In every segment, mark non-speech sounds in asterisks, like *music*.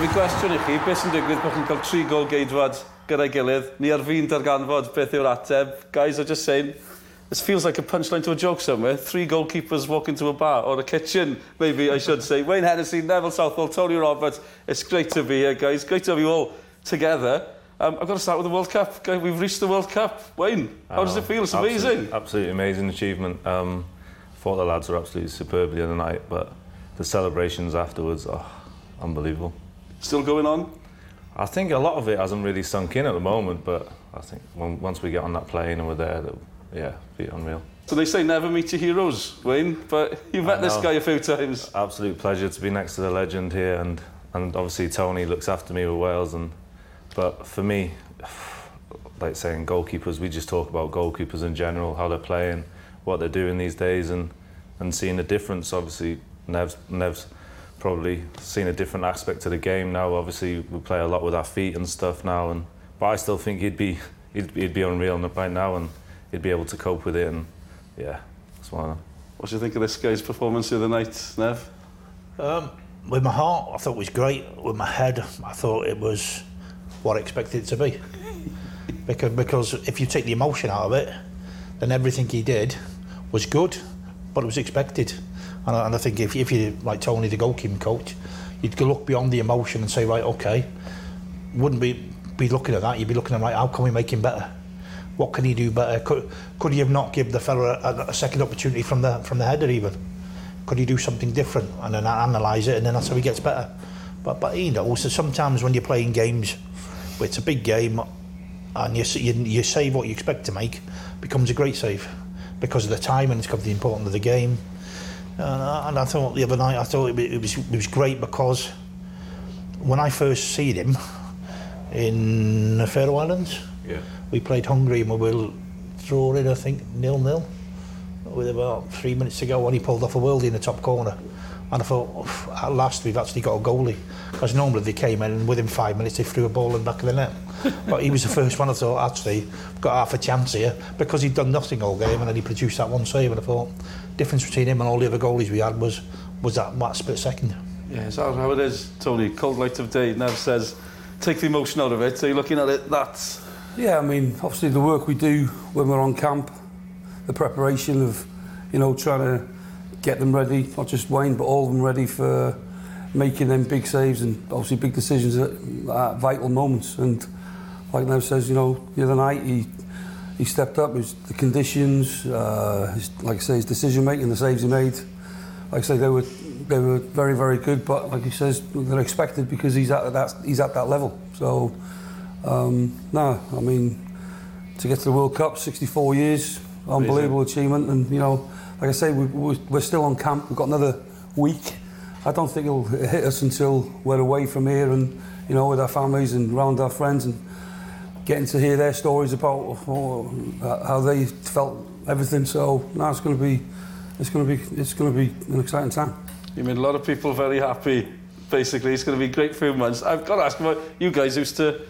Fi gwestiwn i chi, beth sy'n digwydd bod chi'n cael tri gol geidwad gyda'i gilydd, ni ar fi'n darganfod beth yw'r ateb. Guys, are just saying, this feels like a punchline to a joke somewhere. Three goalkeepers walk into a bar, or a kitchen, maybe I should say. Wayne Hennessy, Neville Southwell, Tony Roberts, it's great to be here, guys. Great to have you all together. Um, I've got to start with the World Cup. Guys, we've reached the World Cup. Wayne, how does it oh, feel? It's absolutely, amazing. Absolutely amazing achievement. Um, thought the lads were absolutely superb the other night, but the celebrations afterwards, oh, unbelievable. Still going on? I think a lot of it hasn't really sunk in at the moment, but I think when, once we get on that plane and we're there, that, yeah, be unreal. So they say never meet your heroes, Wayne, but you've met this guy a few times. Absolute pleasure to be next to the legend here, and and obviously Tony looks after me with Wales, and but for me, like saying goalkeepers, we just talk about goalkeepers in general, how they're playing, what they're doing these days, and and seeing the difference. Obviously, Nev's Nev's probably seen a different aspect to the game now. Obviously, we play a lot with our feet and stuff now, and but I still think he'd be he'd, he'd be unreal right now, and he'd be able to cope with it, and yeah, that's one. What do you think of this guy's performance the other night, Nev? Um, with my heart, I thought it was great. With my head, I thought it was what I expected it to be. *laughs* because, because if you take the emotion out of it, then everything he did was good, but it was expected. And I, and I think if, if you, like Tony, the goalkeeping coach, you'd look beyond the emotion and say, right, okay, wouldn't be, be looking at that, you'd be looking at, right, how can we make him better? What can he do better? Could, could he have not give the fella a, a second opportunity from the, from the header even? could he do something different and then analyse it and then that's how he gets better but but you know so sometimes when you're playing games it's a big game and you, you, you save what you expect to make becomes a great save because of the time and it's got the importance of the game and I, and I thought the other night I thought it, it was it was great because when I first seen him in the Faroe Islands Yeah. we played Hungary and we were drawing I think nil nil with about three minutes to go when he pulled off a worldie in the top corner. And I thought, at last we've actually got a goalie. Because normally they came in and within five minutes they threw a ball in the back of the net. but he was the first one I thought, actually, we've got half a chance here because he'd done nothing all game and then he produced that one save. And I thought, difference between him and all the other goalies we had was was that, that split second. Yeah, is that how it is, Tony? Cold light of day. Nev says, take the emotion out of it. So you're looking at it, that's... Yeah, I mean, obviously the work we do when we're on camp, the preparation of, you know, trying to get them ready, not just Wayne, but all of them ready for making them big saves and obviously big decisions at, at vital moments. And like Nev says, you know, the other night he he stepped up. His the conditions, uh, his, like I say, his decision making, the saves he made. Like I say, they were they were very very good. But like he says, they're expected because he's at that he's at that level. So um, no, I mean to get to the World Cup, 64 years, unbelievable achievement. And you know, like I say, we, we, we're still on camp. We've got another week. I don't think it'll hit us until we're away from here and you know with our families and around our friends and getting to hear their stories about oh, how they felt everything. So now it's going to be, it's going to be, it's going to be an exciting time. You made a lot of people very happy, basically. It's going to be great few months. I've got to ask about, you guys used to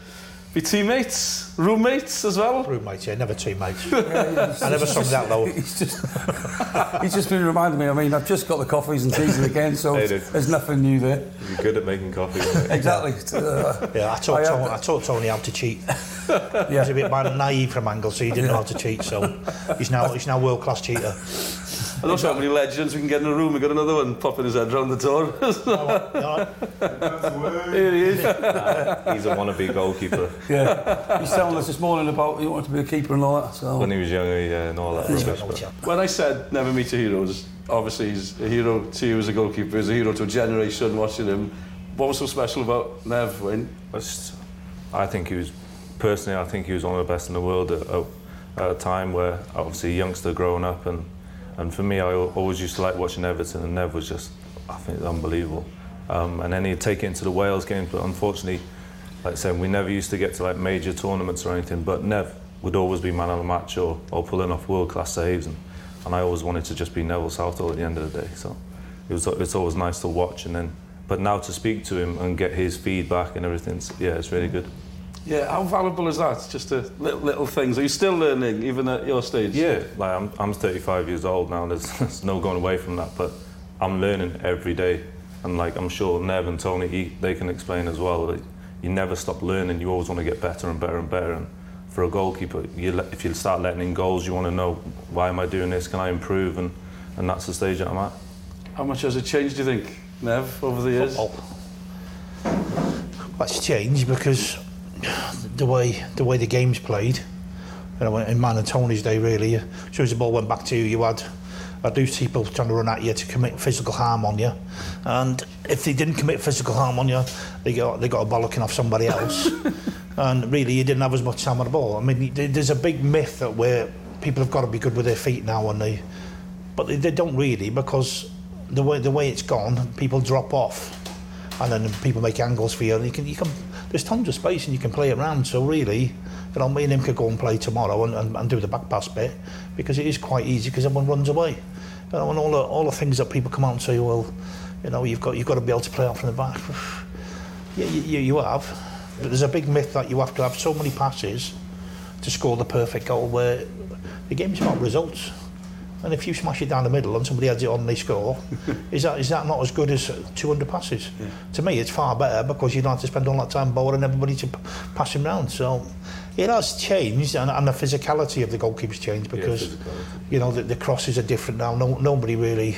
be teammates, roommates as well? Roommates, yeah, never teammates. *laughs* I never sung that low. *laughs* He's just, he's just been reminding me. I mean, I've just got the coffees and teas in again, so Hey, there's nothing new there. You're good at making coffee. *laughs* Exactly. Uh, Yeah, I taught, I have- Tony, I taught Tony how to cheat. He was a bit naive from Angle, so he didn't know how to cheat. So he's now he's now world class cheater. I don't know how many legends we can get in a room. We've got another one popping his head round the door. *laughs* Oh, Here he is. He's a wannabe goalkeeper. yeah. He's telling us this morning about he wanted to be a keeper and all that. So When he was younger, yeah, uh, and all that rubbish. But When I said never meet your heroes, obviously he's a hero to you as a goalkeeper, he's a hero to a generation watching him. What was so special about Nev, Wayne? It's- I think he was, personally, I think he was one of the best in the world at, at, at a time where obviously a youngster growing up and, and for me, I always used to like watching Everton and Nev was just, I think, unbelievable. Um, and then he'd take it into the Wales games, but unfortunately, like I said, we never used to get to like major tournaments or anything, but Nev would always be man of the match or, or pulling off world-class saves and, and I always wanted to just be Neville Southall at the end of the day, so it was, it's always nice to watch and then, but now to speak to him and get his feedback and everything, yeah, it's really good. Yeah, how valuable is that? Just a little, little things. Are you still learning, even at your stage? Yeah, like I'm, I'm 35 years old now. There's, *laughs* there's no going away from that. But I'm learning every day. and like I'm sure Nev and Tony, he, they can explain as well. That you never stop learning. You always want to get better and better and better. And for a goalkeeper, you let, if you start letting in goals, you want to know why am I doing this? Can I improve? And and that's the stage that I'm at. How much has it changed, do you think, Nev, over the oh, years? Football. That's changed because the way the way the game's played, you know, in Man and Tony's day, really, as soon as the ball went back to you, you had I do see people trying to run at you to commit physical harm on you, and if they didn't commit physical harm on you, they got they got a bollocking off somebody else, *laughs* and really you didn't have as much time on the ball. I mean, there's a big myth that where people have got to be good with their feet now, and they, but they, they don't really because the way the way it's gone, people drop off, and then people make angles for you, and you can you can there's tons of space and you can play around. So really, you know, me and him could go and play tomorrow and, and, and do the back pass bit because it is quite easy because everyone runs away. You know, and all the all the things that people come out and say, well, you know, you've got you've got to be able to play out from the back. *sighs* yeah, you, you, have, but there's a big myth that you have to have so many passes to score the perfect goal where the game's about results. And if you smash it down the middle and somebody adds it on they score, *laughs* is that is that not as good as 200 passes? To me, it's far better because you don't have to spend all that time boring everybody to pass him round. So it has changed, and, and the physicality of the goalkeeper's changed because physicality. you know the, the crosses are different now. No, nobody really.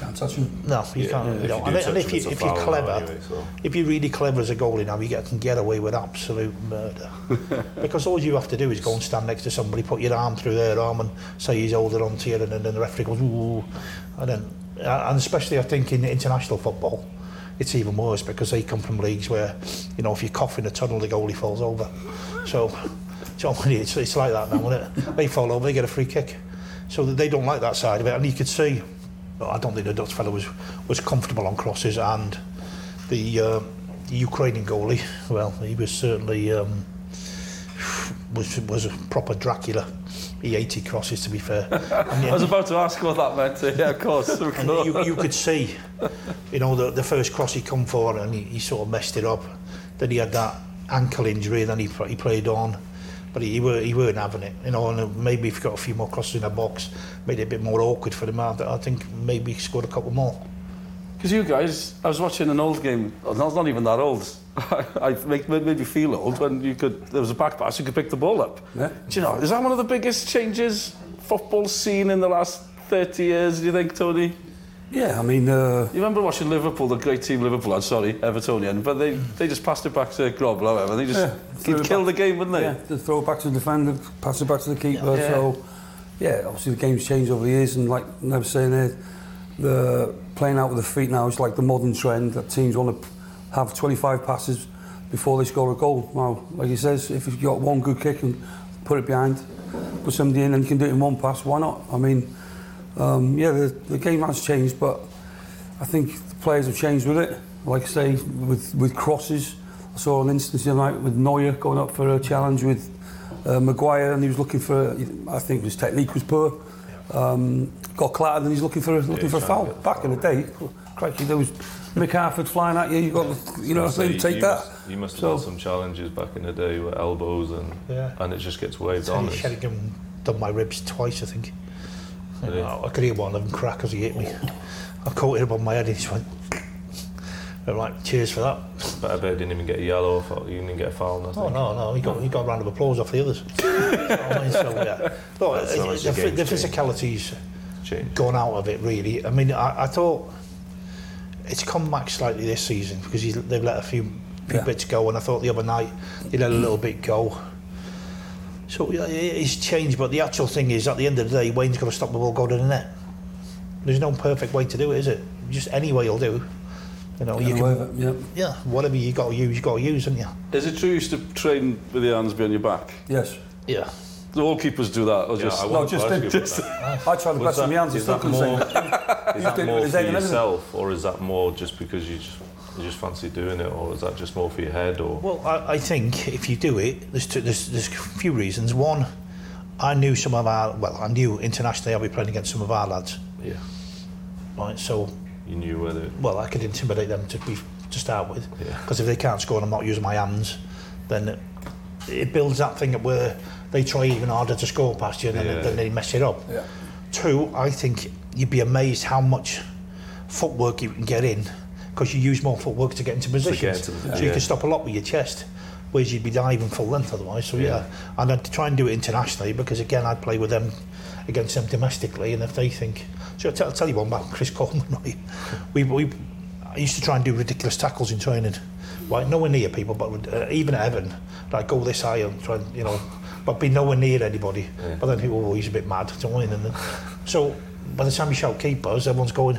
Can't touch him. No, you Yeah, can't. yeah, you if know, and, and if, you, if you're clever, anyway, so. if you're really clever as a goalie now, you get, can get away with absolute murder. *laughs* because all you have to do is go and stand next to somebody, put your arm through their arm, and say he's holding on to you, and then the referee goes ooh, and then and especially I think in international football. It's even worse because they come from leagues where, you know, if you cough in a tunnel, the goalie falls over. So, so it's, it's like that now, isn't it? They fall over, they get a free kick. So they don't like that side of it. And you could see, well, I don't think the Dutch fellow was, was comfortable on crosses. And the, uh, Ukrainian goalie, well, he was certainly um, was was a proper Dracula. He hated crosses, to be fair. *laughs* And, I was about to ask what that meant. Yeah, of course. Of course. you, you could see, you know, the, the first cross he come for and he, he sort of messed it up. Then he had that ankle injury, and then he, he played on. But he, he, were, he weren't having it, you know, and maybe if he got a few more crosses in the box, made it a bit more awkward for him. I, I think maybe he scored a couple more. Because you guys, I was watching an old game, not, not even that old. *laughs* I make, made me feel old when you could, there was a back pass, you could pick the ball up. Yeah. Do you know, is that one of the biggest changes football's seen in the last 30 years, do you think, Tony? Yeah, I mean, uh, You remember watching Liverpool, the great team Liverpool had, sorry, Evertonian, but they, they just passed it back to Grob or whatever. They just Yeah, kill back. the game, wouldn't they? yeah, to throw it back to the defender, pass it back to the keeper. Yeah. So, yeah, obviously the game's changed over the years, and like Nev was saying there, the playing out with the feet now is like the modern trend that teams want to have 25 passes before they score a goal. Now, like he says, if you've got one good kick and put it behind, put somebody in and you can do it in one pass, why not? I mean, um, yeah, the, the game has changed, but I think the players have changed with it. Like I say, with, with crosses, I saw an instance the other night with Neuer going up for a challenge with uh, Maguire, and he was looking for. I think his technique was poor. Um, got clattered, and he's looking for looking for a foul. to get the Back in the day, crikey, there was Mick Harford flying at you. You got, you know, what I'm saying, take you that. Must, you must have So- had some challenges back in the day with elbows and Yeah. and it just gets waved Teddy on. It's- Sheringham done my ribs twice, I think. Did he? Oh, I could hear one of them crack as he hit me. I caught it above my head and he just went. I'm like, cheers for that. But I bet he didn't even get a yellow. or foul- He didn't even get a foul. Nothing. Oh no, no, he got he got a round of applause off the others. *laughs* Oh, I mean, so, yeah. Look, That's how much the, the the, physicality's Change. gone out of it really. I mean, I, I thought it's come back slightly this season because he's, they've let a few few Yeah. bits go, and I thought the other night they let a little bit go. So yeah, it's changed, but the actual thing is, at the end of the day, Wayne's got to stop the ball going to the net. There's no perfect way to do it, is it? Just any way you'll do. You know, you Get away can, with it, yeah. yeah, whatever you got to use, you got to use, haven't you? Is it true you used to train with your hands behind your back? Yes. Yeah. Do all keepers do that? Or Yeah, just, I No, wanted just to ask think- you about that. I tried the Was best of that- my hands. I is still that couldn't more- Is that more for head and everything. yourself, or is that more just because you just you just fancy doing it, or is that just more for your head, or Well, I, I think if you do it, there's, two, there's there's a few reasons. One, I knew some of our well, I knew internationally I'll be playing against some of our lads, yeah, right? So, you knew whether well, I could intimidate them to be to start with, Yeah. because if they can't score and I'm not using my hands, then it, it builds that thing up where they try even harder to score past you, and then, Yeah. then they mess it up. Yeah. Two, I think you'd be amazed how much footwork you can get in. Because you use more footwork to get into positions. into the- so you yeah. can stop a lot with your chest, whereas you'd be diving full length otherwise. So yeah, and I'd try and do it internationally because again I'd play with them against them domestically, and if they think, so I'll, t- I'll tell you one about *laughs* Chris Coleman. Right, we we I used to try and do ridiculous tackles in training, right? Nowhere near people, but uh, even at Evan, like go this high and try and you know, but be nowhere near anybody. Yeah. But then people, oh, he's a bit mad, do you know what I mean? And then, so by the time you shout keepers, everyone's going.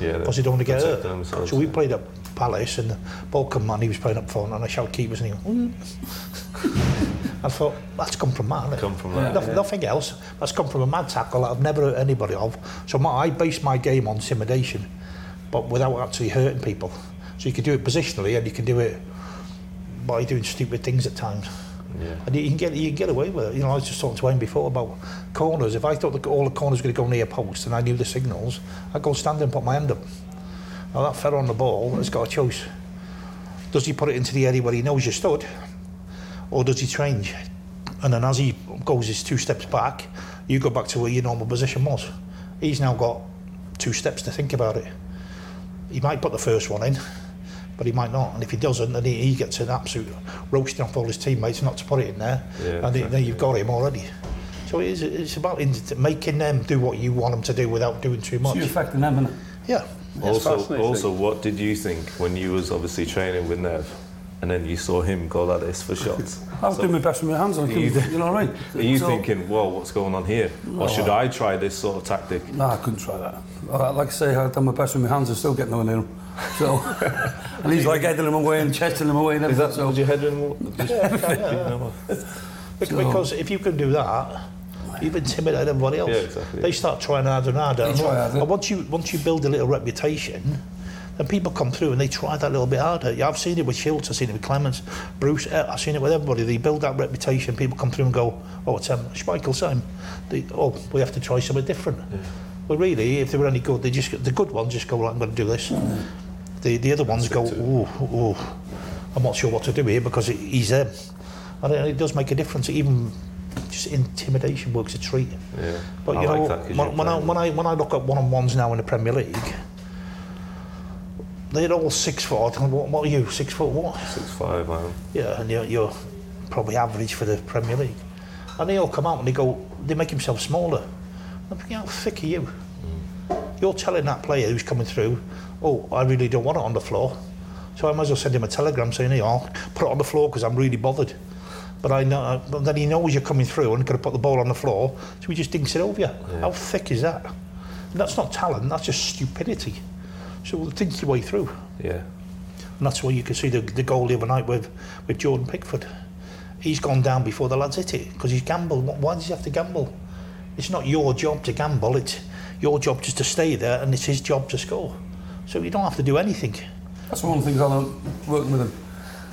Yeah, because they don't want to get hurt. So we yeah. played at Palace and the ball come man, he was playing up front and I shout keepers and he went, "Mm." *laughs* I thought, that's come from innit?" Come from that, Nothing, yeah. nothing else. That's come from a mad tackle that I've never hurt anybody of. So my, I base my game on intimidation, but without actually hurting people. So you can do it positionally and you can do it by doing stupid things at times. Yeah. And you can get you can get away with it. You know, I was just talking to Wayne before about corners. If I thought all the corners were going to go near post and I knew the signals, I'd go stand and put my hand up. Now that fella on the ball has got a choice. Does he put it into the area where he knows you stood, or does he change? And then as he goes his two steps back, you go back to where your normal position was. He's now got two steps to think about it. He might put the first one in, but he might not. And if he doesn't, then he, he gets an absolute roasting off all his teammates not to put it in there. Yeah, and then- then you've got him already. So it is, it's about making them do what you want them to do without doing too So much. you're affecting them, innit? Yeah. Also, also, what did you think when you was obviously training with Nev, and then you saw him go like this for shots? *laughs* I was doing my best with my hands. I couldn't, You- you, know what I mean? Are you So- thinking, "Whoa, what's going on here?" Or should I try this sort of tactic? No, I couldn't try that. Uh, like I say, I've done my best with my hands and still getting nowhere near him. So, *laughs* and he's like heading them away and chesting them away and Is everything. that So, was your head in? Just, *laughs* *laughs* Bec- Because if you can do that, you've intimidated everybody else. Yeah, exactly. They start trying harder and harder. They and, try harder. and once you once you build a little reputation, then people come through and they try that little bit harder. Yeah, I've seen it with Shields, I've seen it with Clemence, Bruce, eh, I've seen it with everybody. They build that reputation, people come through and go, oh, it's um, Schmeichel, same. They, oh, we have to try something different. Well, really, if they were any good, they just the good ones just go, well, I'm going to do this. The the other ones go, oh, oh, I'm not sure what to do here because it, he's them. And it, it does make a difference. Even just intimidation works a treat. yeah. But I you like know, that 'cause when, when, I, when I when I look at one on ones now in the Premier League, they're all six foot. What, what are you? Six foot what? six five, I am. Yeah, and you're, you're probably average for the Premier League. And they all come out and they go, they make themselves smaller. I'm thinking, how thick are you? You're telling that player who's coming through, oh, I really don't want it on the floor. So I might as well send him a telegram saying, hey, I'll put it on the floor because I'm really bothered. But I know, but then he knows you're coming through and going to put the ball on the floor, so he just dinks it over you. How thick is that? And that's not talent, that's just stupidity. So think your way through. Yeah. And that's why you can see the, the goal the other night with, with Jordan Pickford. He's gone down before the lads hit it because he's gambled. Why does he have to gamble? It's not your job to gamble, it's your job just to stay there and it's his job to score. So you don't have to do anything. that's one of the things I learned working with him.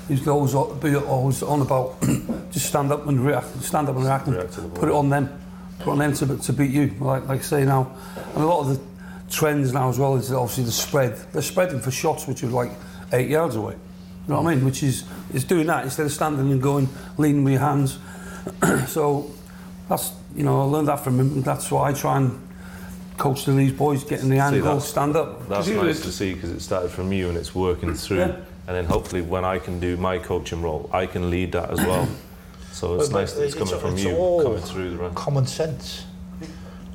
He's always, be always on about *coughs* just stand up and react, stand up and react, and React to the put it on them, put it on them to, to beat you. Like, like I say now, and a lot of the trends now as well is obviously the spread. They're spreading for shots which are like eight yards away. You know what I mean? Which is is doing that instead of standing and going, leaning with your hands. *coughs* so that's you know I learned that from him. That's why I try and coach to these boys, getting the angle, that's- stand up. That's nice did- to see because it started from you and it's working through. Yeah. And then hopefully when I can do my coaching role, I can lead that as well. So it's But- nice that it's but coming from it's you, all coming through the run. Common sense.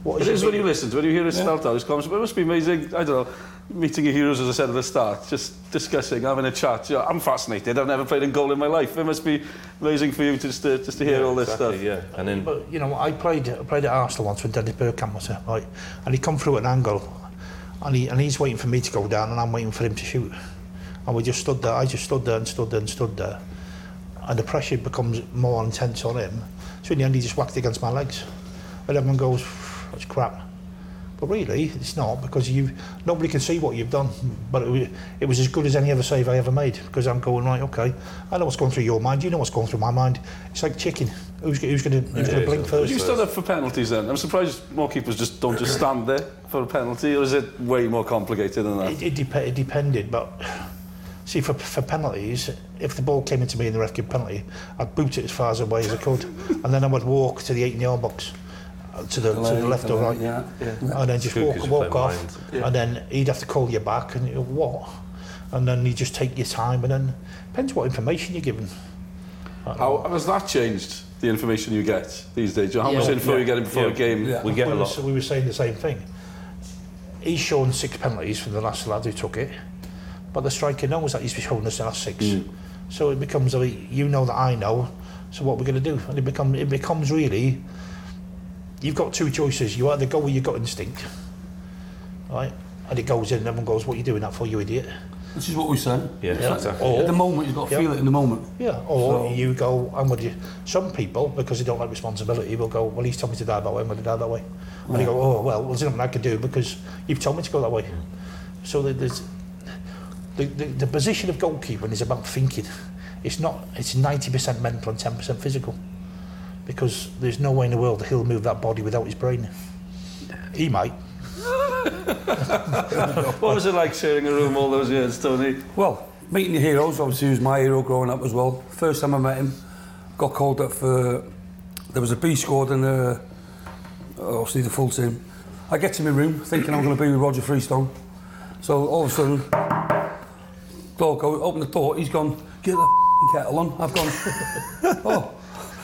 What It is it when you listen to when you hear it spelt out, his comments, but it must be amazing, I don't know, meeting your heroes, as I said at the start, just discussing, having a chat. You know, I'm fascinated, I've never played in goal in my life. It must be amazing for you just to, just to hear all this exactly, stuff. Yeah. And then But you know, I played I played at Arsenal once with Dennis Bergkamp was it, right? And he come through at an angle, and he and he's waiting for me to go down, and I'm waiting for him to shoot. And we just stood there. I just stood there and stood there and stood there, and the pressure becomes more intense on him. So in the end, he just whacked against my legs, and everyone goes, "That's crap." But really, it's not because you nobody can see what you've done. But it, wa- it was as good as any other save I ever made because I'm going right. Okay, I know what's going through your mind. You know what's going through my mind. It's like chicken. Who's, who's going to who's Yeah, to blink exactly. first? You stood up for penalties then. I'm surprised more keepers just don't just stand there for a penalty, or is it way more complicated than that? It, it, dep- it depended, but see, for, for penalties, if the ball came into me and the ref gave penalty, I'd boot it as far as away as I could, and then I would walk to the 18 yard box, to the, to the left or right, Yeah. yeah. and then just Good, walk, 'cause you walk off, mind. and then he'd have to call you back, and you what? and then you just take your time, and then depends what information you're given. How has that changed, the information you get these days? How much Yeah. info Yeah. you getting before Yeah. a game? Yeah. We get we a were, lot. we were saying the same thing. He's shown six penalties from the last lad who took it, but the striker knows that he's shown us the last six. Mm. So it becomes like you know that I know. So what we're going to do, and it become it becomes really. You've got two choices. You either go where you got instinct, right, and it goes in. and Everyone goes, "What are you doing that for, you idiot?" Which is what we said. Yeah, Yeah. exactly. Or At the moment, you've got to Yeah. feel it in the moment. Yeah, or So- you go, I'm with you. Some people, because they don't like responsibility, will go, well, he's told me to die that way, I'm going to die that way. And you go, oh, well, there's nothing I can do because you've told me to go that way. Mm. So there's, the, the, the position of goalkeeping is about thinking. It's not, it's 90% mental and 10% physical. Because there's no way in the world that he'll move that body without his brain. He might. *laughs* What was it like sharing a room all those years, Tony? Well, meeting your heroes, obviously, he was my hero growing up as well. First time I met him, got called up for. There was a B squad and uh, obviously the full team. I get to my room thinking I'm going to be with Roger Freestone. So all of a sudden, door go, open the door, he's gone, get the f***ing kettle on. I've gone, *laughs* oh,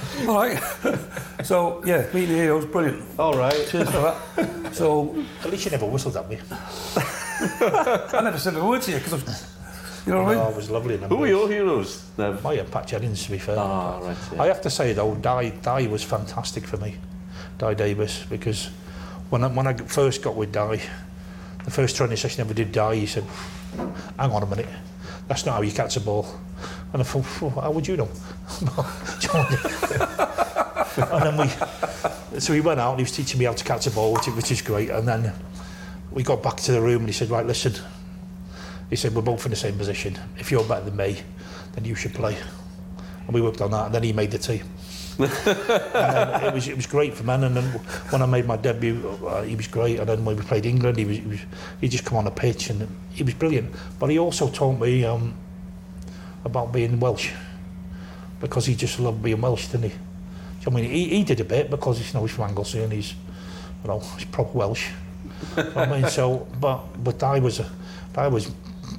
*laughs* all right. *laughs* so yeah, meeting the heroes, brilliant. All right. Cheers for that. *laughs* So At least you never whistled at me. I never said a word to you because you know what I mean. It was lovely. Who were your heroes, Nev? Oh yeah, Pat Jennings to be fair. Ah, right, yeah. I have to say though, Di, Di was fantastic for me, Di Davis, because when I, when I first got with Di, the first training session I ever did Di, he said, hang on a minute, that's not how you catch a ball. And I thought, "Phew, how would you know? *laughs* and then we, so he went out and he was teaching me how to catch a ball, which, which is great. And then we got back to the room and he said, right, listen, he said, we're both in the same position. If you're better than me, then you should play. And we worked on that, and then he made the team. *laughs* it was it was great for men. And then when I made my debut, uh, he was great. And then when we played England, he was, he was he just come on the pitch and he was brilliant. But he also taught me um, about being Welsh because he just loved being Welsh, didn't he? I mean, he, he did a bit because he's, you know, he's from Anglesey and he's, you know, he's proper Welsh. I mean, so, but but I was, I was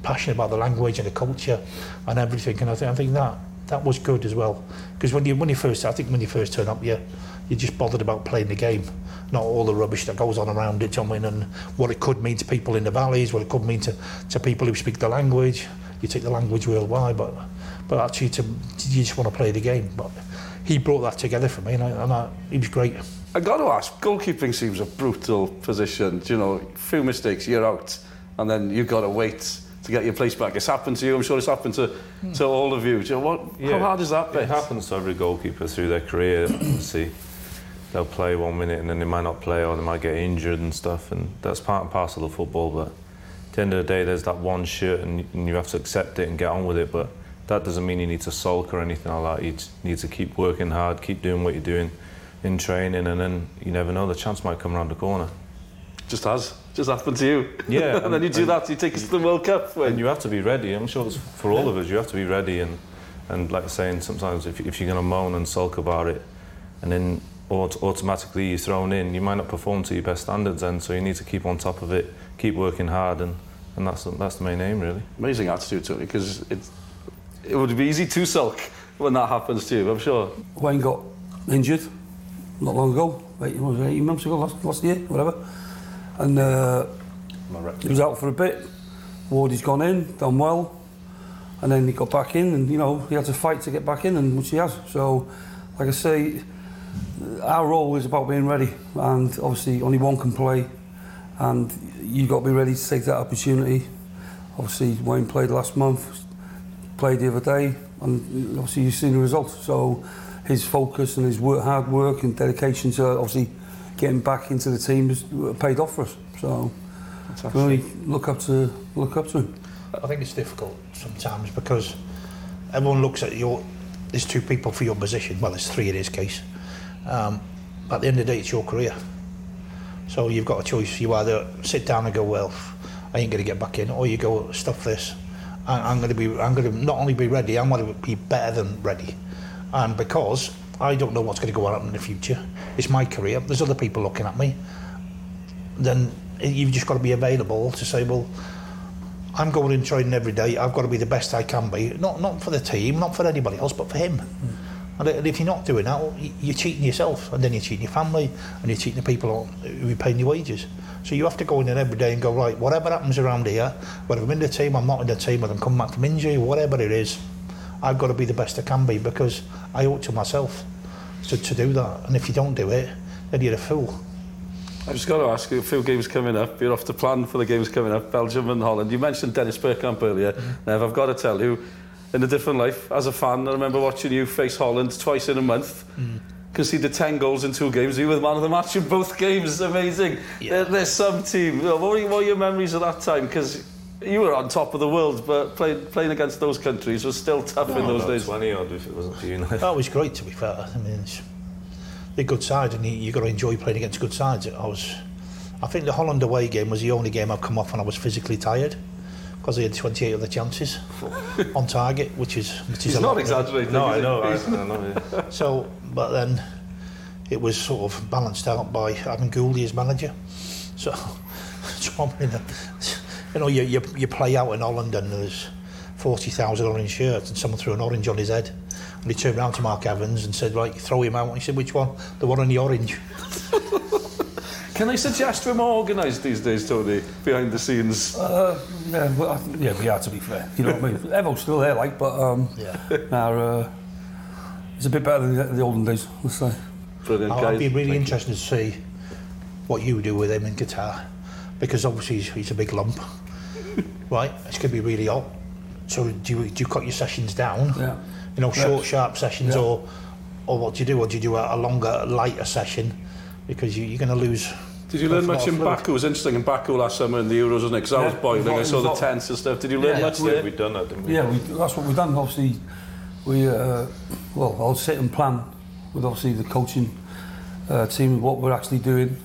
passionate about the language and the culture and everything, and I think I think that that was good as well. Because when you when you first, I think when you first turn up, you you're just bothered about playing the game, not all the rubbish that goes on around it. I mean, and what it could mean to people in the valleys, what it could mean to to people who speak the language. You take the language worldwide, but but actually, to you just want to play the game. But he brought that together for me, and, I, and I, he was great. I got to ask, goalkeeping seems a brutal position. Do You know, few mistakes, you're out, and then you've got to wait to get your place back. It's happened to you. I'm sure it's happened to, to all of you. Do you know, what, how hard is that bit? It happens to every goalkeeper through their career. *clears throat* See, they'll play one minute and then they might not play, or they might get injured and stuff, and that's part and parcel of football. But at the end of the day, there's that one shirt, and, and you have to accept it and get on with it. But that doesn't mean you need to sulk or anything like that. You need to keep working hard, keep doing what you're doing in training, and then you never know, the chance might come around the corner. Just has. Just happened to you. Yeah, *laughs* and then you do and- that, you take us to the World Cup. When And you have to be ready. I'm sure it's for all of us. You have to be ready, and and like saying sometimes if if you're going to moan and sulk about it, and then aut- automatically you're thrown in, you might not perform to your best standards. Then so you need to keep on top of it, keep working hard, and and that's the, that's the main aim really. Amazing attitude, Tony, because it, it would be easy to sulk when that happens to you, I'm sure. Wayne got injured not long ago, eight, was it, 18 months ago, last, last year, whatever. And uh, he was out for a bit. Wardy's gone in, done well. And then he got back in, and you know, he had to fight to get back in, and which he has. So, like I say, our role is about being ready, and obviously only one can play, and you've got to be ready to take that opportunity. Obviously, Wayne played last month, played the other day, and obviously you've seen the results. So his focus and his work, hard work and dedication to obviously getting back into the team has uh, paid off for us. So can only look up to look up to him. I think it's difficult sometimes because everyone looks at your. There's two people for your position. Well, there's three in his case. Um, at the end of the day, it's your career. So you've got a choice. You either sit down and go, well, I ain't going to get back in, or you go, stuff this. I, I'm going to be. I'm going to not only be ready. I'm going to be better than ready. And because I don't know what's going to go on in the future, it's my career. There's other people looking at me. Then you've just got to be available to say, well, I'm going in training every day. I've got to be the best I can be. Not not for the team, not for anybody else, but for him. I- and if you're not doing that, you're cheating yourself, and then you're cheating your family, and you're cheating the people who are paying your wages. So you have to go in there every day and go right. Whatever happens around here, whether I'm in the team, I'm not in the team, whether I'm coming back from injury, whatever it is, I've got to be the best I can be because I owe it to myself to, to do that. And if you don't do it, then you're a fool. I've just got to ask you, a few games coming up. You're off to plan for the games coming up, Belgium and Holland. You mentioned Dennis Bergkamp earlier. Mm-hmm. Now, if I've got to tell you, in a different life, as a fan, I remember watching you face Holland twice in a month. Mm. Conceded 10 goals in two games. You were the man of the match in both games. It's amazing. There, there's some team. What were, what were your memories of that time? Because you were on top of the world, but play, playing against those countries was still tough in those About days. 20 odd if it wasn't for you. now. That was great, to be fair. I mean, it's, they're good sides, and you, you got to enjoy playing against good sides. I was, I think the Holland away game was the only game I've come off when I was physically tired, because he had 28 other chances *laughs* on target, which is which is He's a not lot. exaggerating. no, I know. I, I know yeah. *laughs* So, but then it was sort of balanced out by having Gouldy as manager. So, *laughs* so I mean, you know, you, you, you play out in Holland and there's 40,000 orange shirts and someone threw an orange on his head. And he turned around to Mark Evans and said, right, throw him out. And he said, which one? The one in the orange. Can I suggest we're more organised these days, Tony, behind the scenes? Uh, yeah, well, I yeah, we are to be fair. You know what I mean? *laughs* Evo's still there, like, but um, Yeah. our, uh, it's a bit better than the, the olden days, let's say. Brilliant, I'd be really Thank you. interested to see what you do with him in Qatar. Because obviously he's, he's a big lump. *laughs* right? It's going to be really hot. So do you, do you cut your sessions down? Yeah. you know, Yeah. short, sharp sessions, Yeah. or or what do you do? Or do you do a, a longer, lighter session? Because you, you're going to lose. Did you learn That's a lot much in fluid. Baku? It was interesting in Baku last summer in the Euros, wasn't it? Because I was Yeah, boiling. I saw the tents and stuff. Did you learn Yeah, much we- there? We've done that, didn't we? Yeah, we, that's what we've done. Obviously, we uh, well, I'll sit and plan with obviously the coaching uh, team what we're actually doing,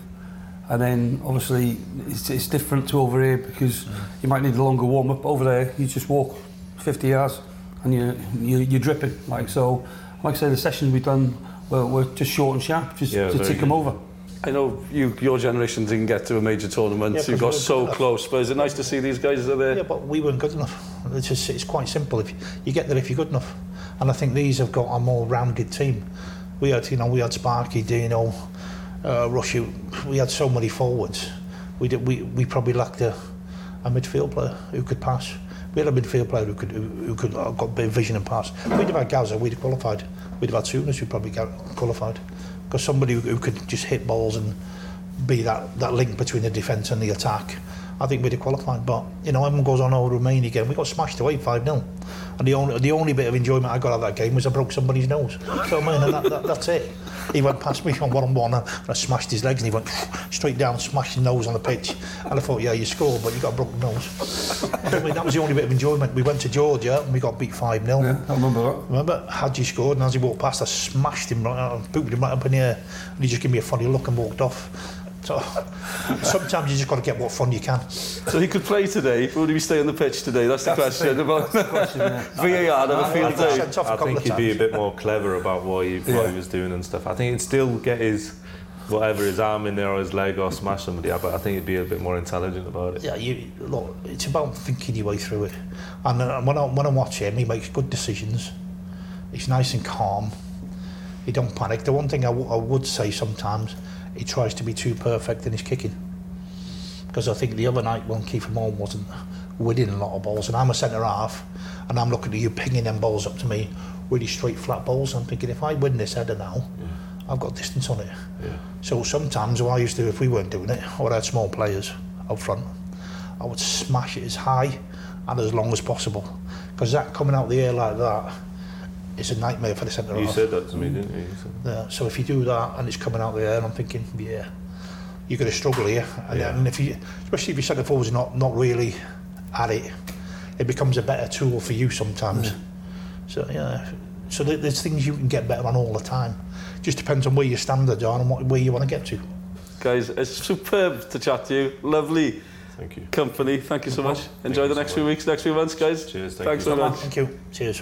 and then obviously it's, it's different to over here because you might need a longer warm up. Over there, you just walk 50 yards and you, you you're dripping. Like so, like I say, the sessions we've done were, were just short and sharp, just Yeah, to very tick them over. I know you, your generation didn't get to a major tournament. Yeah, you got we so close. But is it nice to see these guys are there? Yeah, but we weren't good enough. It's just it's quite simple. If you, you get there if you're good enough, and I think these have got a more rounded team. We had you know we had Sparky, Dino, uh, Rushy. We had so many forwards. We did we, we probably lacked a, a midfield player who could pass. We had a midfield player who could who, who could uh, got a bit of vision and pass. If we'd have had Gazza, we'd have qualified. We'd have had Souness, who'd probably got qualified. Because somebody who, could just hit balls and be that, that link between the defence and the attack. I think we'd have qualified, but you know, everyone goes on over Romania again. We got smashed away 5 0. And the only, the only bit of enjoyment I got out of that game was I broke somebody's nose. So I mean, that, that, that's it. He went past me *laughs* on one on one and I smashed his legs and he went *laughs* straight down, smashed his nose on the pitch. And I thought, yeah, you scored, but you got a broken nose. I mean, that was the only bit of enjoyment. We went to Georgia and we got beat 5 0. Yeah, I remember that. Remember, Hadji scored, and as he walked past, I smashed him, right, booted him right up in the air, and he just gave me a funny look and walked off. So sometimes you just got to get what fun you can. So he could play today, but would he stay on the pitch today? That's the That's the question thing. about Question, yeah. *laughs* VAR on a field I got day. sent off a I couple think he'd be a bit more clever about what he, what Yeah. he was doing and stuff. I think he'd still get his whatever his arm in there or his leg or smash somebody. Up. But I think he'd be a bit more intelligent about it. Yeah, you, look, it's about thinking your way through it. And uh, when, I, when I watch him, he makes good decisions. He's nice and calm. He don't panic. The one thing I, w- I would say sometimes, he tries to be too perfect in his kicking. Because I think the other night when Kieffer Moore wasn't winning a lot of balls, and I'm a centre half, and I'm looking at you pinging them balls up to me, really straight flat balls. I'm thinking if I win this header now, I've got distance on it. Yeah. So sometimes what I used to do if we weren't doing it, or I had small players up front, I would smash it as high and as long as possible. Because that coming out the air like that is a nightmare for the centre half. You said that to me, didn't you? You Yeah, so if you do that and it's coming out the air, I'm thinking, yeah, you're going to struggle here. And, Yeah. and if you, especially if your centre forward's not not really at it, it becomes a better tool for you sometimes. So yeah, so there's things you can get better on all the time. Just depends on where your standards are and what, where you want to get to. Guys, it's superb to chat to you. Lovely Thank you. company. Thank you so much. Enjoy you the so next few much. weeks, next few months, guys. Cheers, thank Thanks you. so much. Thank you. Cheers.